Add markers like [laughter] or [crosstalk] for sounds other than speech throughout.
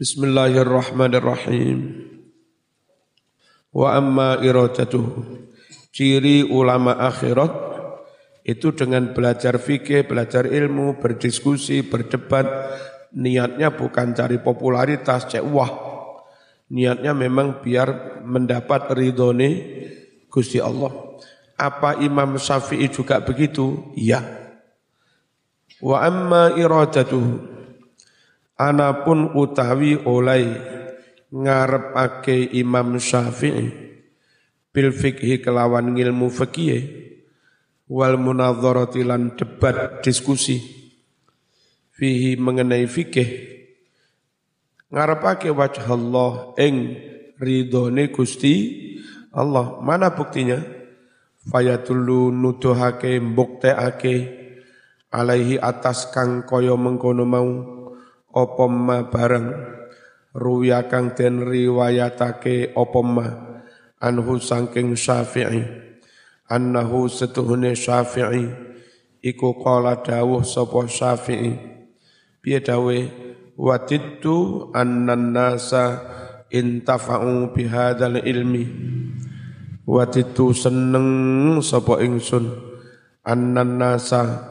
Bismillahirrahmanirrahim. Wa amma iradatuh. Ciri ulama akhirat itu dengan belajar fikih, belajar ilmu, berdiskusi, berdebat, niatnya bukan cari popularitas, cek wah. Niatnya memang biar mendapat ridhone Gusti Allah. Apa Imam Syafi'i juga begitu? Iya. Wa amma iradatuh Anapun utawi oleh ngarepake Imam Syafi'i bil fikhi kelawan ngilmu fikih wal munadharati lan debat diskusi fihi mengenai fikih ngarepake wajah Allah ing ridhone Gusti Allah. Mana buktinya? Fayatullu nuduhake mbuktekake alaihi atas kang kaya mengkono mau apa ma bareng? Ruya kang den riwayatake apa ma? Anhu saking Syafi'i. Annahu setuhune Syafi'i. Iku qala dawuh sapa Syafi'i. Piye dawuhe? Watittu annan nasa intafa'u bihadzal ilmi. Watittu seneng sapa ingsun. Annan nasa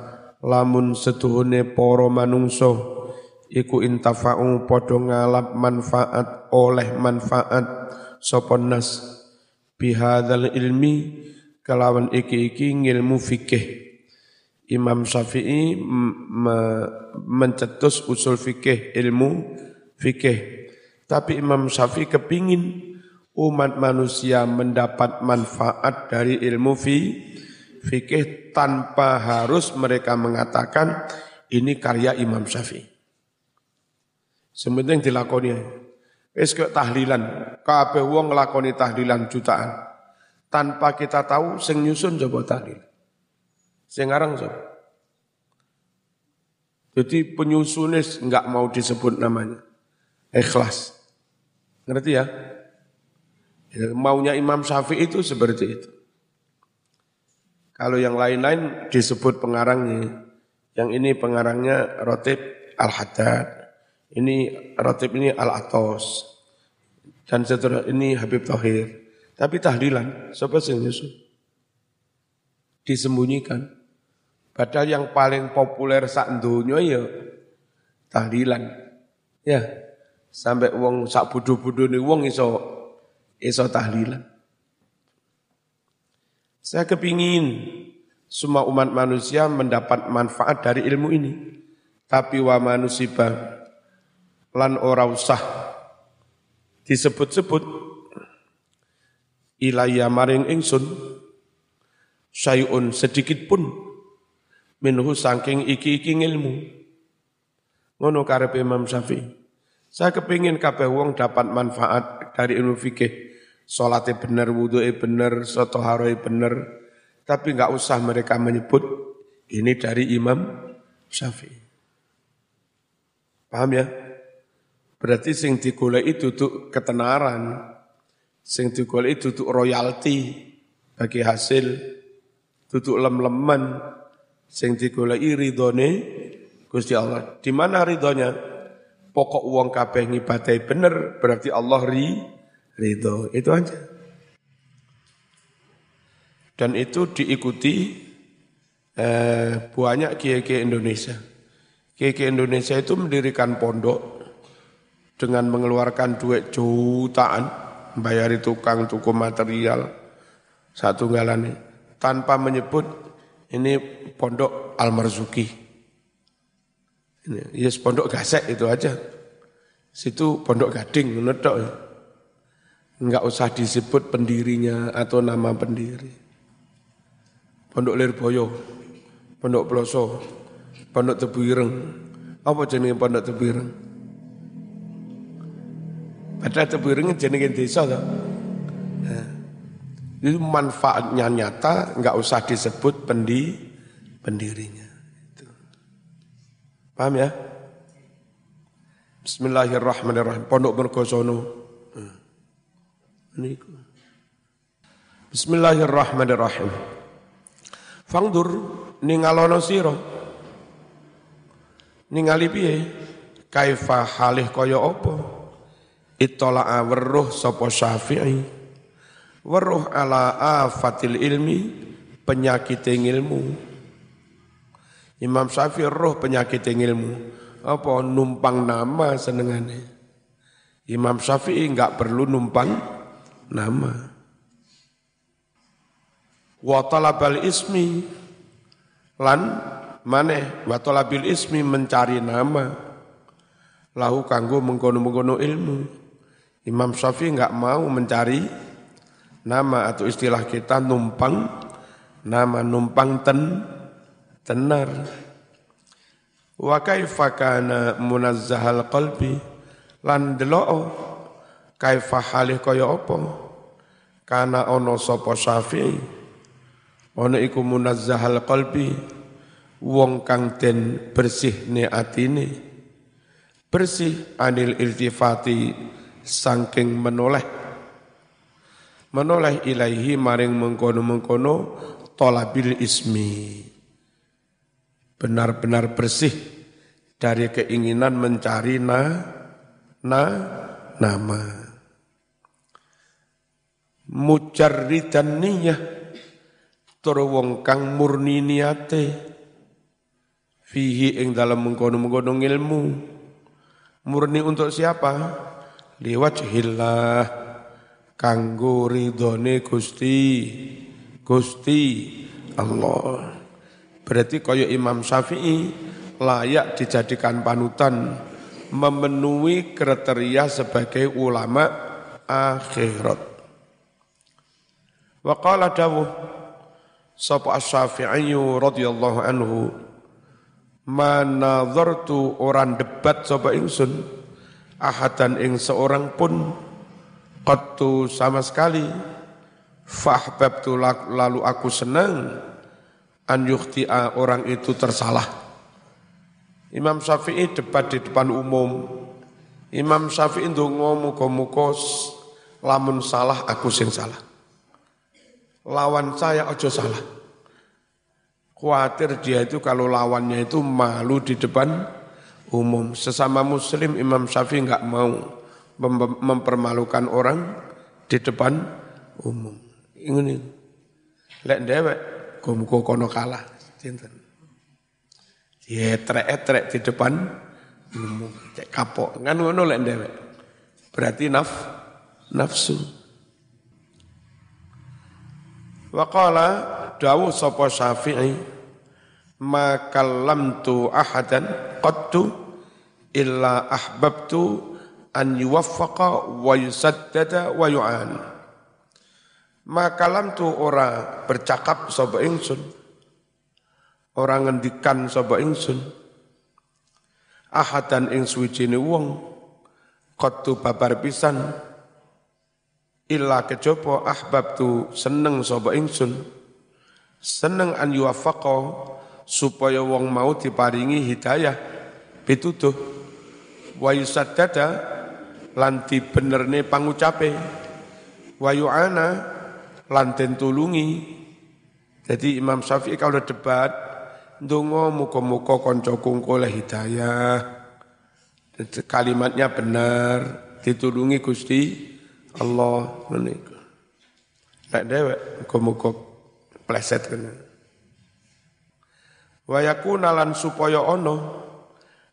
lamun setuhune para manungsa iku intafa'u padha ngalap manfaat oleh manfaat sapa nas? Bihadzal ilmi kelawan iki-iki ngilmu fikih. Imam Syafi'i mencetus usul fikih ilmu fikih. Tapi Imam Syafi'i kepingin umat manusia mendapat manfaat dari ilmu fi, fikih tanpa harus mereka mengatakan ini karya Imam Syafi'i. Sementing dilakoni Wis kok tahlilan, kabeh wong nglakoni tahlilan jutaan. Tanpa kita tahu sing nyusun coba tahlil. Sing aran sapa? Jadi penyusunis enggak mau disebut namanya. Ikhlas. Ngerti ya? ya maunya Imam Syafi'i itu seperti itu. Kalau yang lain-lain disebut pengarangnya. Yang ini pengarangnya Rotib Al-Haddad. Ini Ratib ini Al-Atos. Dan seterusnya ini Habib Tahir. Tapi tahlilan, siapa sing nyusun? Disembunyikan. Padahal yang paling populer sak dunia ya tahlilan. Ya, sampai wong sak budu-budu nih wong iso iso tahlilan. Saya kepingin semua umat manusia mendapat manfaat dari ilmu ini. Tapi wa manusibah lan ora usah disebut-sebut ilaya maring ingsun sayun sedikit pun minhu saking iki-iki ilmu ngono karep Imam Syafi'i. Saya kepingin kabeh wong dapat manfaat dari ilmu fikih. Salatnya bener wudhunya bener sotoharoi bener. Tapi nggak usah mereka menyebut ini dari Imam Syafi'i. Paham ya Berarti sing digolek itu untuk ketenaran, sing digolek itu untuk royalti bagi hasil, tutuk lem-leman, sing digolek ridhone Gusti Allah. Di mana ridhonya? Pokok uang kabeh ngibadai bener, berarti Allah ri ridho. Itu aja. Dan itu diikuti eh, banyak kiai-kiai Indonesia. Kiai-kiai Indonesia itu mendirikan pondok, dengan mengeluarkan duit jutaan, bayari tukang tuku material, satu galani, tanpa menyebut ini pondok Al Marzuki. Ini yes, pondok gasek itu aja. Situ pondok gading, ya. Enggak usah disebut pendirinya atau nama pendiri. Pondok Lirboyo, pondok Ploso, pondok Tebu Ireng. Apa jenis pondok Tebu Ireng? Padahal Tebuireng jenenge desa. Nah, itu manfaatnya nyata, nggak usah disebut pendi pendirinya. Itu. Paham ya? Bismillahirrahmanirrahim. Pondok Mergosono. Ini. Bismillahirrahmanirrahim. Fangdur ningalono sira. Ningali piye? Kaifa halih kaya apa? Ittola'a weruh sapa Syafi'i. Weruh ala afatil ilmi penyakit ilmu Imam Syafi'i roh penyakit ilmu apa numpang nama senengane? Imam Syafi'i enggak perlu numpang nama. Wa talabal ismi lan maneh wa talabil ismi mencari nama. Lahu kanggo mengkono-mengkono ilmu Imam Syafi'i enggak mau mencari nama atau istilah kita numpang nama numpang ten tenar. Wa kaifa kana munazzahal qalbi? Lan delok kaifa halih kaya apa? Kana ana sapa Syafi'i? Ana iku munazzahal qalbi? Wong kang den bersihne atine. Bersih anil iltifati saking menoleh. Menoleh ilaihi maring mengkono-mengkono tolabil ismi. Benar-benar bersih dari keinginan mencari na na nama. Mujarridan niyah tur wong kang murni niate. Fihi ing dalam mengkono-mengkono ilmu murni untuk siapa liwajhillah kanggo ridhone Gusti Gusti Allah. Berarti kaya Imam Syafi'i layak dijadikan panutan memenuhi kriteria sebagai ulama akhirat. Wa qala dawuh sapa Asy-Syafi'i radhiyallahu anhu ma nazartu orang debat sapa ingsun ahadan ing seorang pun qattu sama sekali. Fahbabtu lalu aku senang an yukhti'a orang itu tersalah. Imam Syafi'i debat di depan umum. Imam Syafi'i ndonga muga-muga lamun salah aku sing salah. Lawan saya ojo salah. Khawatir dia itu kalau lawannya itu malu di depan umum. Sesama muslim Imam Syafi'i enggak mau mempermalukan orang di depan umum. Ini lek dewek muga kono kalah cinten. Ya trek-trek di depan umum cek kapok kan ngono lek dewek. Berarti naf nafsu. Waqala dawu sapa Syafi'i ma kallamtu ahadan qattu illa ahbabtu an yuwaffaqa wa yusaddada wa yu'an. Ma kalamtu ora bercakap sapa ingsun ora ngendikan sapa ingsun. Ahadan ing suwijine wong qattu babar pisan illa kejaba ahbabtu seneng sapa ingsun. Seneng an yuwaffaqa supaya wong mau diparingi hidayah. Pituduh wa yusaddada lan dibernerne pangucape. Wa yu'ana lan den tulungi. Jadi Imam Syafi'i kalau debat ndonga muka-muka kanca oleh hidayah. Kalimatnya benar ditulungi Gusti Allah menika. Nek dewek muka-muka pleset kena wa yakuna supaya ana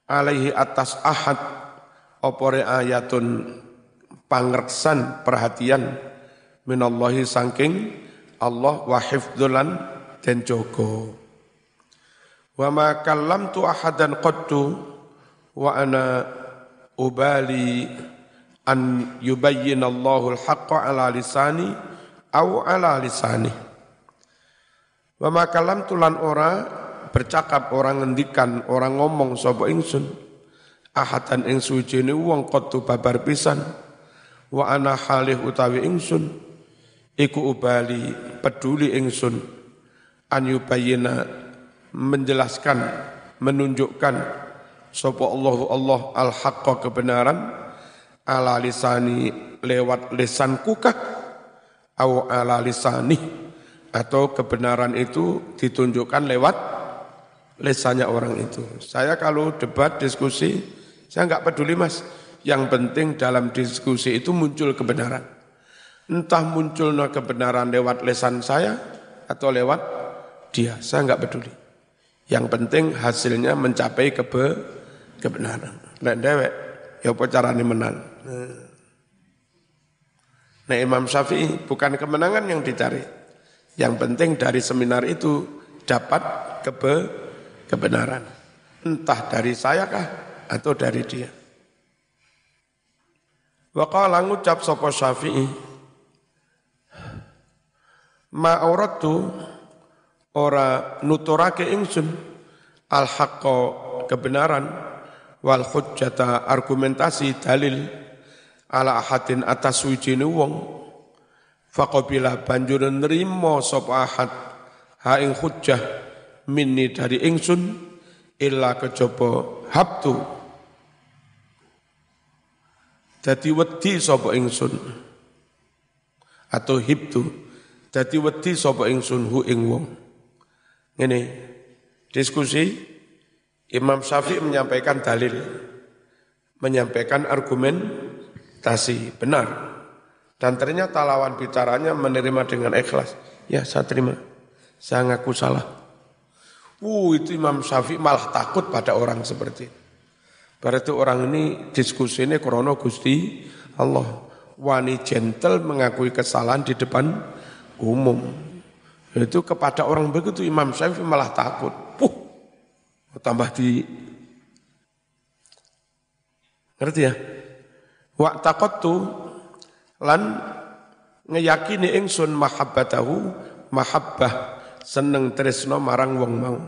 alaihi atas ahad opore ayatun pangreksan perhatian minallahi saking Allah wa hifdzulan den jaga. Wa ma kallamtu ahadan qattu wa ana ubali an yubayyana Allahul haqqa ala lisani au ala lisani. Wa ma kallamtu lan ora bercakap orang ngendikan orang ngomong sapa ingsun. Ahatan ing suwijine wong qattu babar pisan. Wa ana halih utawi ingsun. Iku ubali peduli ingsun. An yubayyana menjelaskan menunjukkan sapa Allah Allah al haqqa kebenaran ala lisani lewat lisanku kah? Au ala lisani. Atau kebenaran itu ditunjukkan lewat lesanya orang itu. Saya kalau debat, diskusi, saya nggak peduli mas. Yang penting dalam diskusi itu muncul kebenaran. Entah munculnya kebenaran lewat lesan saya atau lewat dia, saya nggak peduli. Yang penting hasilnya mencapai kebe kebenaran. Nek dewek, ya apa caranya menang. Nah Imam Syafi'i bukan kemenangan yang dicari. Yang penting dari seminar itu dapat kebe kebenaran. Entah dari saya kah atau dari dia. Wa qala ngucap sapa Syafi'i Ma auratu ora nuturake ingsun al haqqo kebenaran wal hujjata argumentasi dalil ala ahadin atas wijine wong faqabila banjur nrimo sapa ahad ha ing hujjah minni dari ingsun illa kejaba habtu dadi wedi sapa ingsun atau hibtu dadi wedi sapa ingsun hu ing wong ini diskusi Imam Syafi'i menyampaikan dalil, menyampaikan argumen tasi benar. Dan ternyata lawan bicaranya menerima dengan ikhlas. Ya saya terima, saya ngaku salah. Uh, itu Imam Syafi'i malah takut pada orang seperti itu. Berarti orang ini diskusi ini krono Gusti Allah. Wani gentle mengakui kesalahan di depan umum. Itu kepada orang begitu Imam Syafi'i malah takut. Puh, tambah di ngerti ya? Wa taqattu lan ngeyakini ingsun mahabbatahu mahabbah seneng tresno marang wong mau.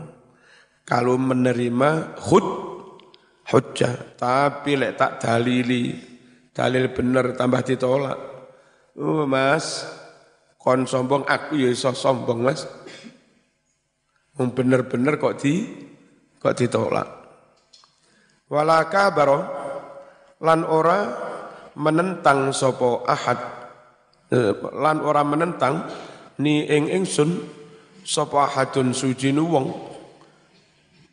Kalau menerima hud hujjah, tapi lek tak dalili, dalil bener tambah ditolak. Oh, mas, kon sombong aku ya iso sombong Mas. Wong bener-bener kok di kok ditolak. Walaka baro lan ora menentang sopo ahad eh, lan ora menentang ni ing ingsun sopo ahadun sujinu wong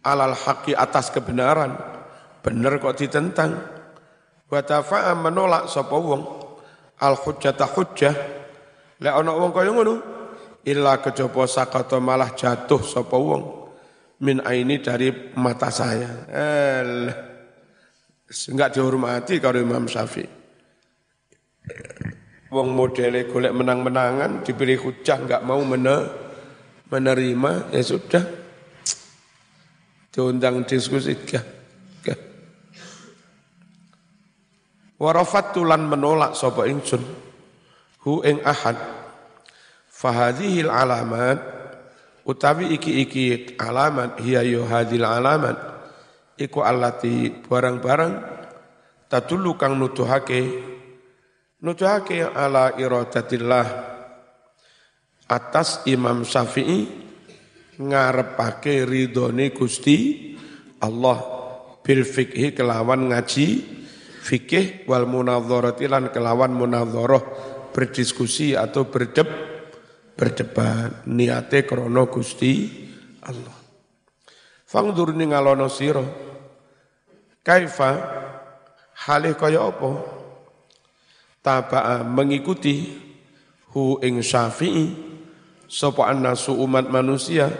alal haqi atas kebenaran bener kok ditentang wa tafa'a menolak sopo wong al hujjata hujjah Lek ana wong kaya ngono, illa kejaba sakata malah jatuh sapa wong min aini dari mata saya. El enggak dihormati karo Imam Syafi'i. Wong modele golek menang-menangan diberi hujah enggak mau menerima ya sudah diundang diskusi gah. gah. Warafat tulan menolak sapa ingsun hu ing ahad fahadhil alamat utawi iki-iki alamat hiya yo hadil alamat iku allati barang-barang tatulu kang nutuhake nutuhake ala iradatillah atas Imam Syafi'i ngarepake ridhone Gusti Allah bil fikhi kelawan ngaji fikih wal munadharati lan kelawan munadharah berdiskusi atau berdeb berdebat. Niate krono Gusti Allah. Fangdur ngalono sira kaifa? Halih kaya apa? Mengikuti hu ing syafi'i sapa annasu umat manusia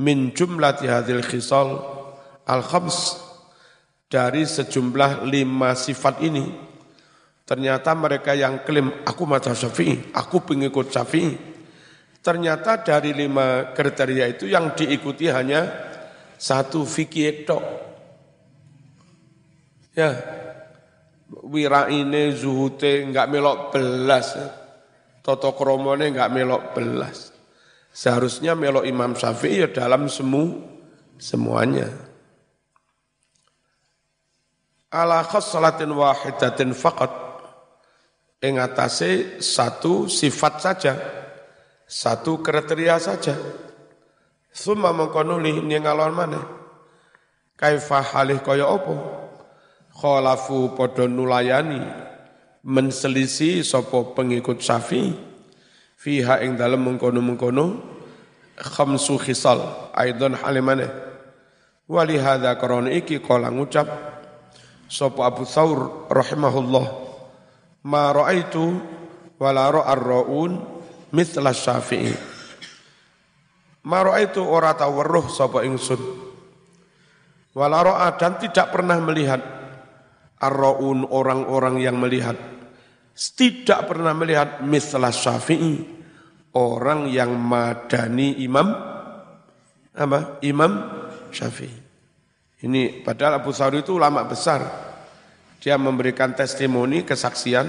min jumlati hadil khisal al khams dari sejumlah lima sifat ini Ternyata mereka yang klaim, aku mata syafi'i, aku pengikut syafi'i. Ternyata dari lima kriteria itu yang diikuti hanya satu fikih tok. Ya, wira ini zuhute enggak melok belas. Toto kromone enggak melok belas. Seharusnya melok Imam Syafi'i ya dalam semu semuanya. Ala salatin wahidatin faqat ing atase satu sifat saja, satu kriteria saja. Suma mengkonuli ni ngalon mana? Kaifa halih kaya apa? Khalafu padha nulayani menselisi sapa pengikut Syafi'i fiha ing dalem mengkono-mengkono khamsu khisal aidon halimane wali hadza qarana iki kala ngucap sapa Abu Thawr rahimahullah ma raaitu wala ra'ar raun mithla Syafi'i. Ma raaitu ora tawarruh sapa ingsun wala ra'a dan tidak pernah melihat ar-raun orang-orang yang melihat tidak pernah melihat mithla Syafi'i orang yang madani imam apa imam Syafi'i ini padahal Abu Thawr itu ulama besar. Dia memberikan testimoni, kesaksian.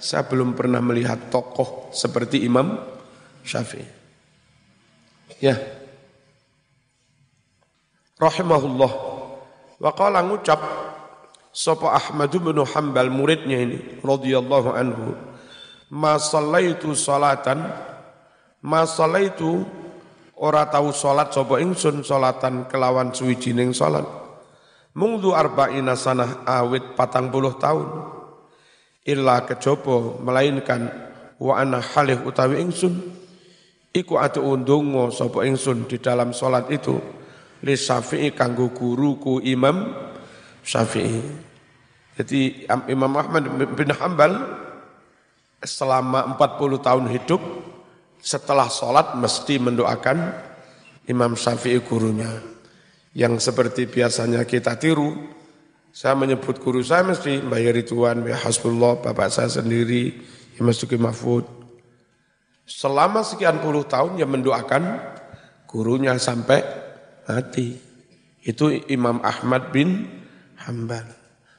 Saya belum pernah melihat tokoh seperti Imam Syafi'i. Ya. Rahimahullah. Wa qala ngucap sapa Ahmad bin Hanbal muridnya ini radhiyallahu anhu. Ma sallaitu salatan ma sallaitu ora tahu salat sapa ingsun salatan kelawan suwijining salat Mungdu arba'ina sanah awit patang puluh tahun. Illa kejopo melainkan wa ana halih utawi ingsun. Iku atu undungo sopo ingsun di dalam solat itu. Li syafi'i kanggo guruku imam syafi'i. Jadi Imam Ahmad bin Hambal selama 40 tahun hidup setelah sholat mesti mendoakan Imam Syafi'i gurunya yang seperti biasanya kita tiru, saya menyebut guru saya mesti Mbak Rituan, Mbak Hasbullah, bapak saya sendiri, Imam Suki Mahfud. Selama sekian puluh tahun yang mendoakan gurunya sampai mati. Itu Imam Ahmad bin Hambal.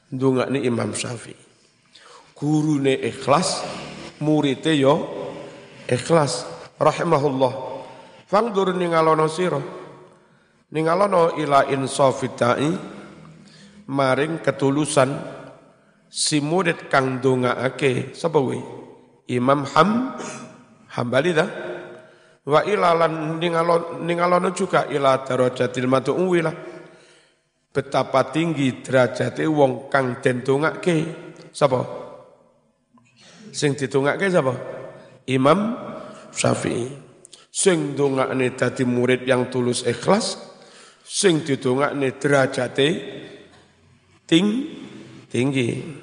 Dunga ini Imam Syafi'i. Guru ini ikhlas, muridnya yo ikhlas. Rahimahullah. Fangdur ningalono sirah ningalono ila insafidai maring ketulusan si murid kang dongaake sapa Imam Ham Hambali dah wa ilalan ningalon ningalono juga ila darajatil mad'uwi lah betapa tinggi derajate wong kang den dongake sapa sing ditungake sapa Imam Syafi'i sing dongakne dadi murid yang tulus ikhlas sing didongakne derajate ting tinggi.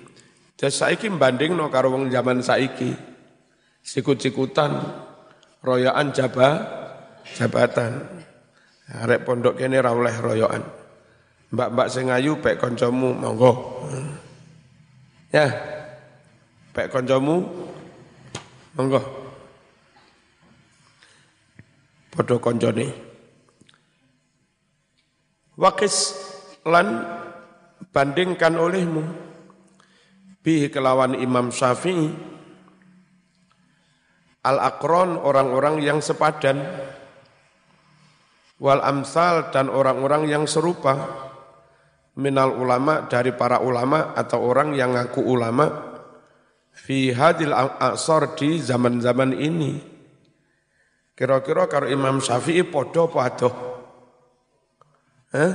Dan saiki no karo wong zaman saiki. Sikut-sikutan, royaan jaba, jabatan. Arek pondok kene ra oleh royoan. Mbak-mbak sing ayu pek kancamu monggo. Ya. Pek kancamu monggo. Padha kancane. Wakis lan bandingkan olehmu bi kelawan Imam Syafi'i al-akron orang-orang yang sepadan wal amsal dan orang-orang yang serupa minal ulama dari para ulama atau orang yang ngaku ulama fi hadil asar di zaman-zaman ini kira-kira kalau Imam Syafi'i podo podo Hah?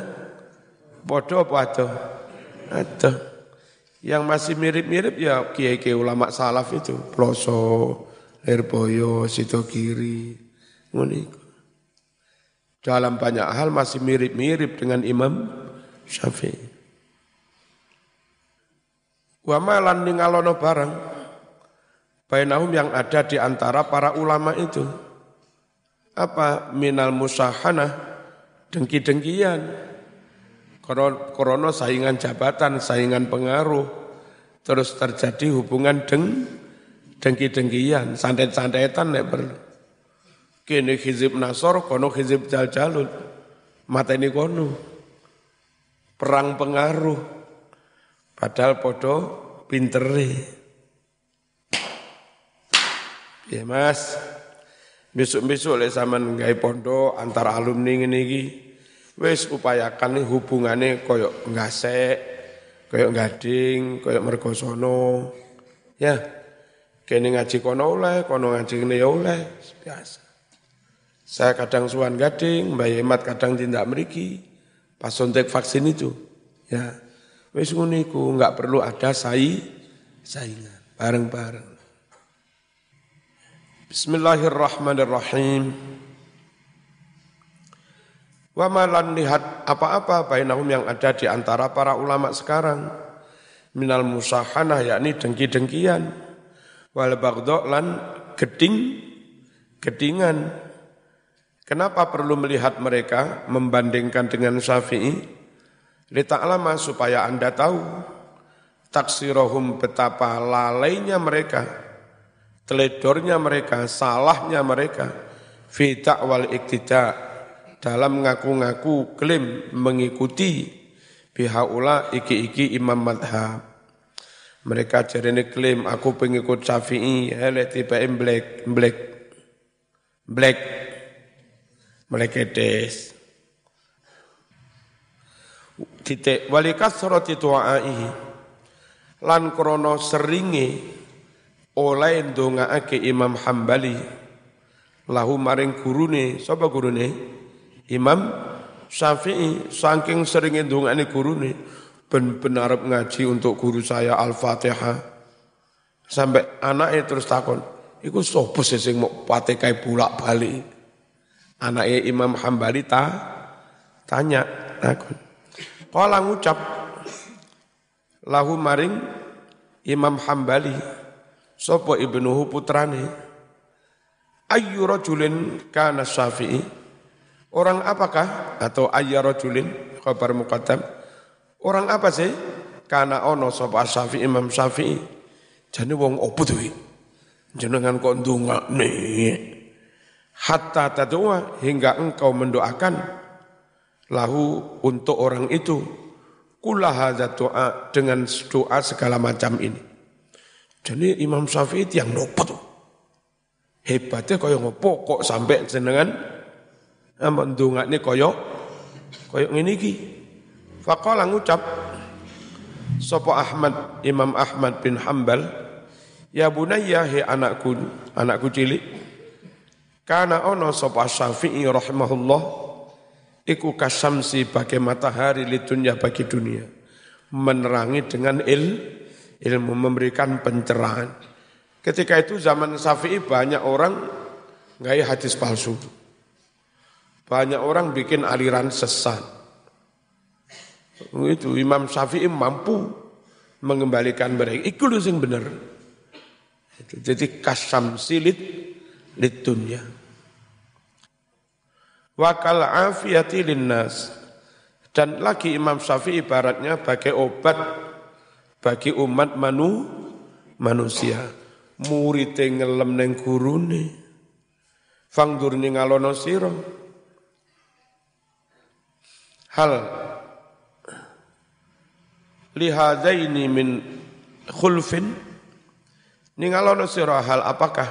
Bodoh apa ada? Yang masih mirip-mirip ya kiai-kiai ulama salaf itu. Ploso, Lerboyo, Sito Kiri. Dalam banyak hal masih mirip-mirip dengan Imam Syafi'i. Wa malan ningalono barang bainahum yang ada di antara para ulama itu. Apa minal musahanah dengki-dengkian. Korona saingan jabatan, saingan pengaruh, terus terjadi hubungan deng dengki-dengkian, santet-santetan nek perlu. Kini hizib nasor, kono hizib jal-jalul. Mata ini kono. Perang pengaruh. Padahal podo pinteri. Ya mas, besok-besok oleh zaman ngai pondok antara alumni ini iki wis upayakan hubungannya koyok ngasek, koyok gading, koyok mergosono. Ya. Kene ngaji kono oleh, kono ngaji ini ya oleh, biasa. Saya kadang suan gading, Mbak Yemat kadang tindak meriki, pas suntik vaksin itu. Ya, wis nguniku, nggak perlu ada sai, saingan, bareng-bareng. Bismillahirrahmanirrahim. Wa malan lihat apa-apa bainahum yang ada di antara para ulama sekarang. minal musahanah yakni dengki-dengkian wal bagdo lan geding gedingan kenapa perlu melihat mereka membandingkan dengan Syafi'i lita'lama supaya Anda tahu taksirohum betapa lalainya mereka teledornya mereka salahnya mereka fi wal iktida dalam ngaku-ngaku klaim mengikuti bihaula iki-iki imam madhab. Mereka jarene klaim aku pengikut Syafi'i, hele tiba black black black meleketes. Titik walikas soroti tu'aihi lan krono seringi oleh ndongaake Imam Hambali lahu maring gurune sapa gurune Imam Syafi'i saking sering ndongane gurune ben benar ngaji untuk guru saya Al-Fatihah. Sampai anaknya terus takon, iku sapa sing mau patekai bolak-balik? Anaknya Imam Hambali ta tanya takon. Kala ngucap lahu maring Imam Hambali sapa ibnuhu putrane ayyu rajulin kana Syafi'i Orang apakah atau ayyarajulin khabar muqaddam? Orang apa sih? Karena ono sapa Syafi'i Imam Syafi'i. Jane wong opo to Jenengan kok ndongakne. Hatta tadua hingga engkau mendoakan lahu untuk orang itu kula hadza doa dengan doa segala macam ini. Jadi Imam Syafi'i yang nopo tuh. Hebatnya kaya ngopo kok sampai jenengan Ampun ndongakne kaya kaya ngene iki. Faqala ngucap sapa Ahmad Imam Ahmad bin Hambal ya bunayya he anakku anakku cilik kana ono sapa Syafi'i rahimahullah iku kasamsi bagi matahari li dunia bagi dunia menerangi dengan il ilmu memberikan pencerahan ketika itu zaman Syafi'i banyak orang nggak hadis palsu banyak orang bikin aliran sesat. Itu Imam Syafi'i mampu mengembalikan mereka. Itu yang benar. Jadi kasam silit dunia. Wakal afiyati linnas. Dan lagi Imam Syafi'i ibaratnya bagai obat bagi umat manu, manusia. Murid ngelem neng gurune. Fangdur ngalono siro hal lihadaini min khulfin ningalono sira hal apakah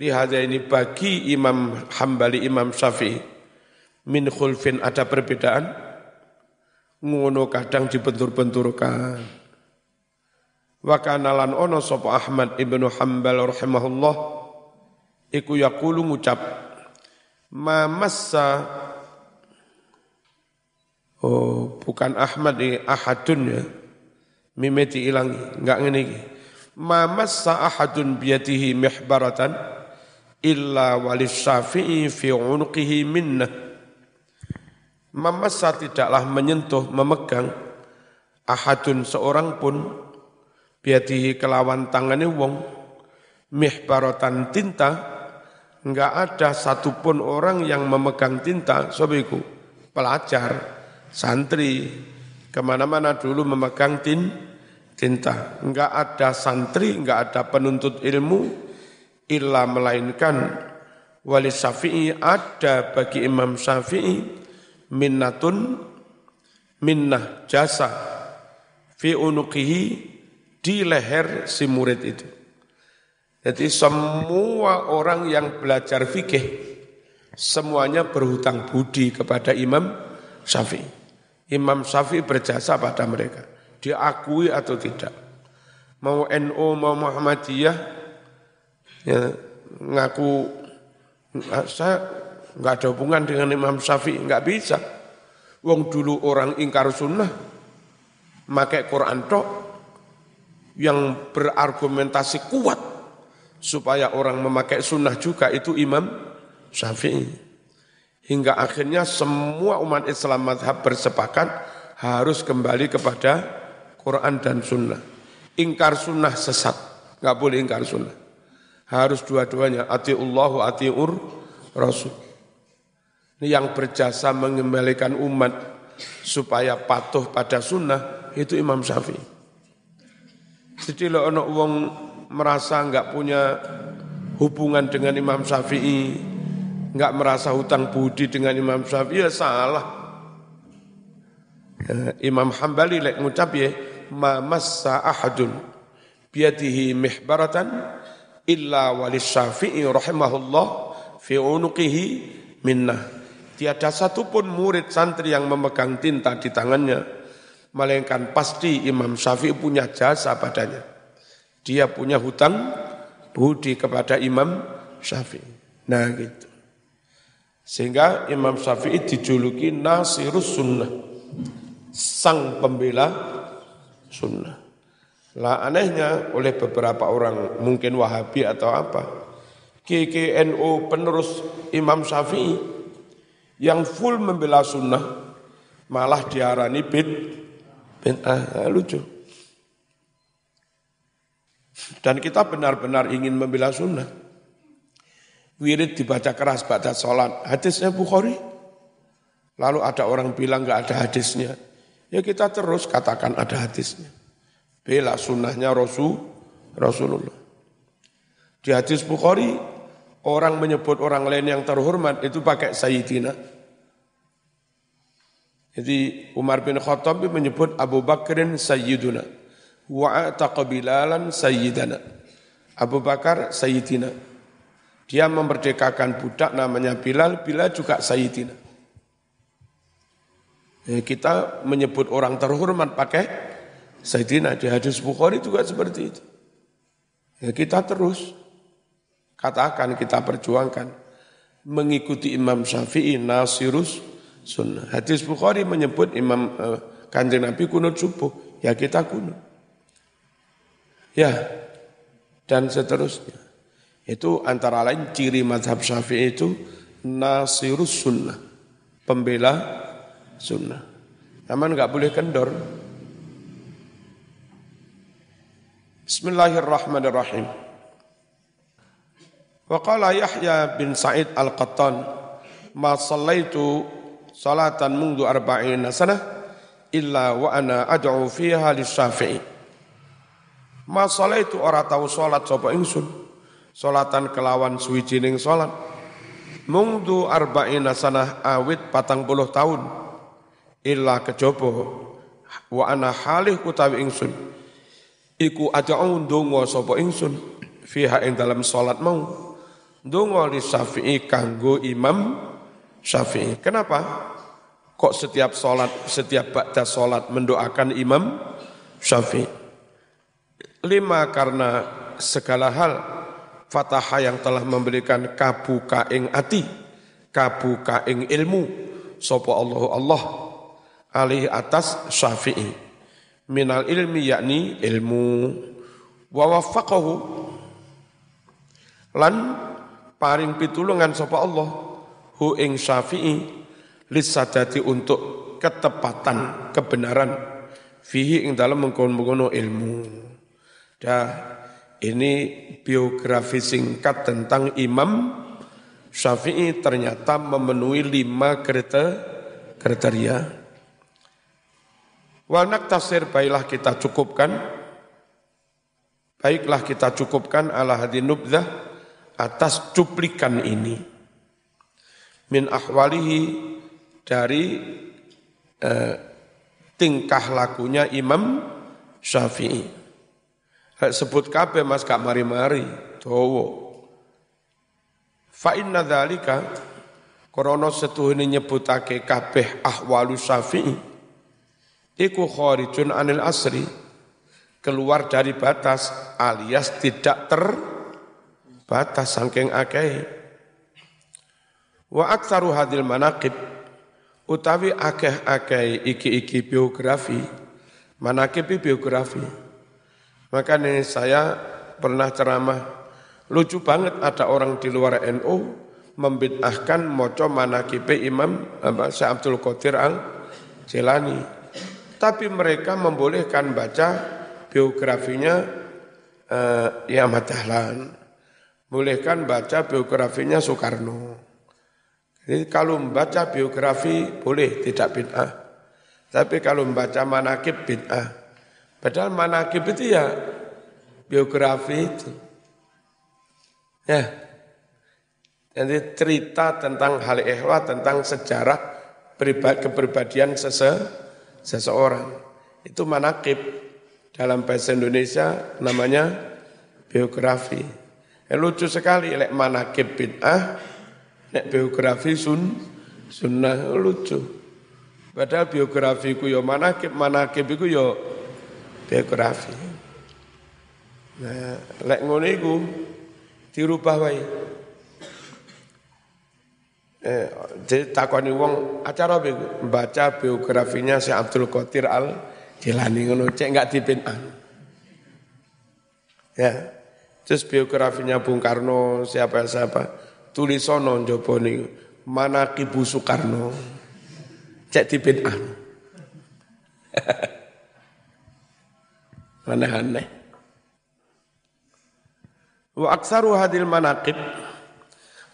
lihadaini bagi Imam Hambali Imam Syafi'i min khulfin ada perbedaan ngono kadang dibentur-benturkan wa ono sapa Ahmad ibnu Hambal rahimahullah iku yaqulu ngucap ma massa Oh, bukan Ahmad ini ahadun ya. Mimeti ilangi, enggak ngene iki. Ma massa ahadun biyatihi mihbaratan illa walis syafi'i fi unuqihi minna. Mamassa tidaklah menyentuh, memegang ahadun seorang pun biatihi kelawan tangannya wong mihbaratan tinta enggak ada satupun orang yang memegang tinta sobiku pelajar santri ke mana-mana dulu memegang tin, tinta. Enggak ada santri, enggak ada penuntut ilmu, illa melainkan wali syafi'i ada bagi Imam Syafi'i minnatun minnah jasa fi unuqihi di leher si murid itu. Jadi semua orang yang belajar fikih semuanya berhutang budi kepada Imam Syafi'i. Imam Syafi'i berjasa pada mereka. Diakui atau tidak. Mau NU, mau Muhammadiyah, ya, ngaku, saya nggak ada hubungan dengan Imam Syafi'i, nggak bisa. Wong dulu orang ingkar sunnah, pakai Quran tok, yang berargumentasi kuat supaya orang memakai sunnah juga itu Imam Syafi'i. Hingga akhirnya semua umat Islam madhab bersepakat harus kembali kepada Quran dan sunnah. Ingkar sunnah sesat, nggak boleh ingkar sunnah. Harus dua-duanya, atiullah wa atiur rasul. Ini yang berjasa mengembalikan umat supaya patuh pada sunnah, itu Imam Syafi'i. Jadi kalau orang wong merasa nggak punya hubungan dengan Imam Syafi'i, nggak merasa hutang budi dengan Imam Syafi'i, ya salah. Eh, Imam Hambali lek ngucap ya ma massa ahadun biadihi mihbaratan illa walis syafi'i rahimahullah fi unuqihi minnah. Tiada satupun murid santri yang memegang tinta di tangannya, melainkan pasti Imam Syafi'i punya jasa padanya. Dia punya hutang budi kepada Imam Syafi'i. Nah gitu. Sehingga Imam Syafi'i dijuluki Nasirus Sunnah sang pembela sunnah. Lah anehnya oleh beberapa orang mungkin Wahabi atau apa, KKNU penerus Imam Syafi'i yang full membela sunnah malah diarani bid bid'ah lucu. Dan kita benar-benar ingin membela sunnah. Wirid dibaca keras baca sholat. Hadisnya Bukhari. Lalu ada orang bilang nggak ada hadisnya. Ya kita terus katakan ada hadisnya. Bela sunnahnya Rasul, Rasulullah. Di hadis Bukhari, orang menyebut orang lain yang terhormat itu pakai Sayyidina. Jadi Umar bin Khattab menyebut Abu Bakrin Sayyiduna. Wa Bilalan Sayyidana. Abu Bakar Sayyidina. Dia memerdekakan budak namanya Bilal, Bilal juga Sayyidina. Ya, kita menyebut orang terhormat pakai Sayyidina di hadis Bukhari juga seperti itu. Ya, kita terus katakan, kita perjuangkan mengikuti Imam Syafi'i nasirus sunnah. Hadis Bukhari menyebut Imam eh, Kanjeng Nabi kunut subuh, ya kita kunut. Ya, dan seterusnya. Itu antara lain ciri madhab Syafi'i itu nasirus sunnah, pembela sunnah. Namun nggak boleh kendor. Bismillahirrahmanirrahim. Wa qala Yahya bin Sa'id Al-Qattan, "Ma sallaitu salatan mundu arba'ina sanah illa wa ana ad'u fiha lisyafi'i." Ma sallaitu ora tau salat sapa ingsun, salatan kelawan suwijining salat. Mungdu arba'ina sanah awit patang puluh tahun illa kejaba wa ana halih utawi ingsun iku ad'u ndonga sapa ingsun fiha ing dalam salat mau. Ndonga li Syafi'i kanggo Imam Syafi'i. Kenapa? Kok setiap salat setiap ba'da salat mendoakan Imam Syafi'i? Lima karena segala hal Fataha yang telah memberikan kabuka ing ati, kabuka ing ilmu, sopo Allah Allah alih atas Syafi'i minal ilmi yakni ilmu. Wa waffaqahu lan paring pitulungan sapa Allah hu ing Syafi'i lisadati untuk ketepatan kebenaran fihi ing dalam mengkono ilmu. Dah ini biografi singkat tentang Imam Syafi'i ternyata memenuhi lima kriteria Wal tasir baiklah kita cukupkan, baiklah kita cukupkan ala hadin nubzah atas cuplikan ini. Min ahwalihi dari eh, tingkah lakunya Imam Syafi'i. Sebut kabeh mas kak mari-mari, dawa. Fa inna dzalika krana nyebutake kabeh ahwalu Syafi'i iku kharijun anil asri. Keluar dari batas alias tidak terbatas saking akeh. Wa aktsaru hadil manaqib. Utawi akeh-akeh iki-iki biografi manaqib biografi. Makanya saya pernah ceramah lucu banget ada orang di luar NU membid'ahkan moco manaqib Imam Syekh Abdul Qadir Al Jilani Tapi mereka membolehkan baca biografinya uh, ya Dahlan. Bolehkan baca biografinya Soekarno. Jadi kalau membaca biografi boleh tidak bid'ah. Tapi kalau membaca manakib bid'ah. Padahal manakib itu ya biografi itu. Ya. Jadi cerita tentang hal ehwa, tentang sejarah kepribadian sese, seseorang. Itu manakib. Dalam bahasa Indonesia namanya biografi. Ya, lucu sekali, lek manakib bid'ah, nek biografi sun, sunnah lucu. Padahal biografi ku yo manakib, manakib iku yo biografi. Nah, lek ngono iku dirubah wae. Eh, jadi takoni wong acara baca biografinya si Abdul Qadir Al Jilani ngono cek enggak dipinang. Ya. Terus biografinya Bung Karno siapa siapa tulisono njobo ning mana Kibu Soekarno. Cek dipinang. [laughs] Aneh-aneh. Wa aksaru hadil manaqib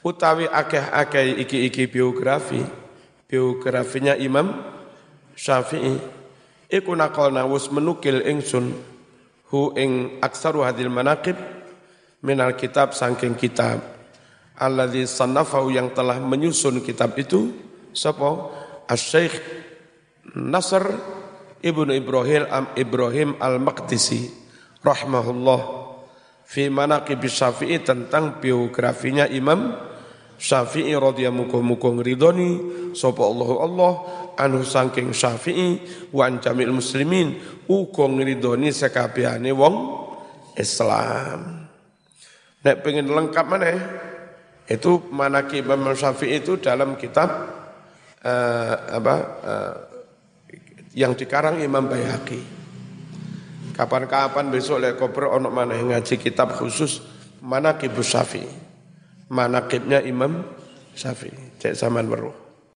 utawi akeh-akeh iki-iki biografi biografinya Imam Syafi'i iku naqalna wus menukil ingsun hu ing aksaru hadil manaqib minal kitab sangking kitab. Alladzi sannafahu yang telah menyusun kitab itu sapa? Asy-Syaikh Nasr Ibnu Ibrahim Ibrahim Al-Maqdisi rahmahullah fi manaqib Syafi'i tentang biografinya Imam Syafi'i radhiyallahu muga ridhoni sapa Allah Allah anu saking Syafi'i wa jamil muslimin uga ngridhoni sekabehane wong Islam. Nek pengen lengkap mana itu manaki Imam Syafi'i itu dalam kitab uh, apa uh, yang dikarang Imam Bayhaqi. Kapan-kapan besok lek koper mana ngaji kitab khusus manakib Syafi'i manakibnya Imam Syafi'i. Cek zaman weruh.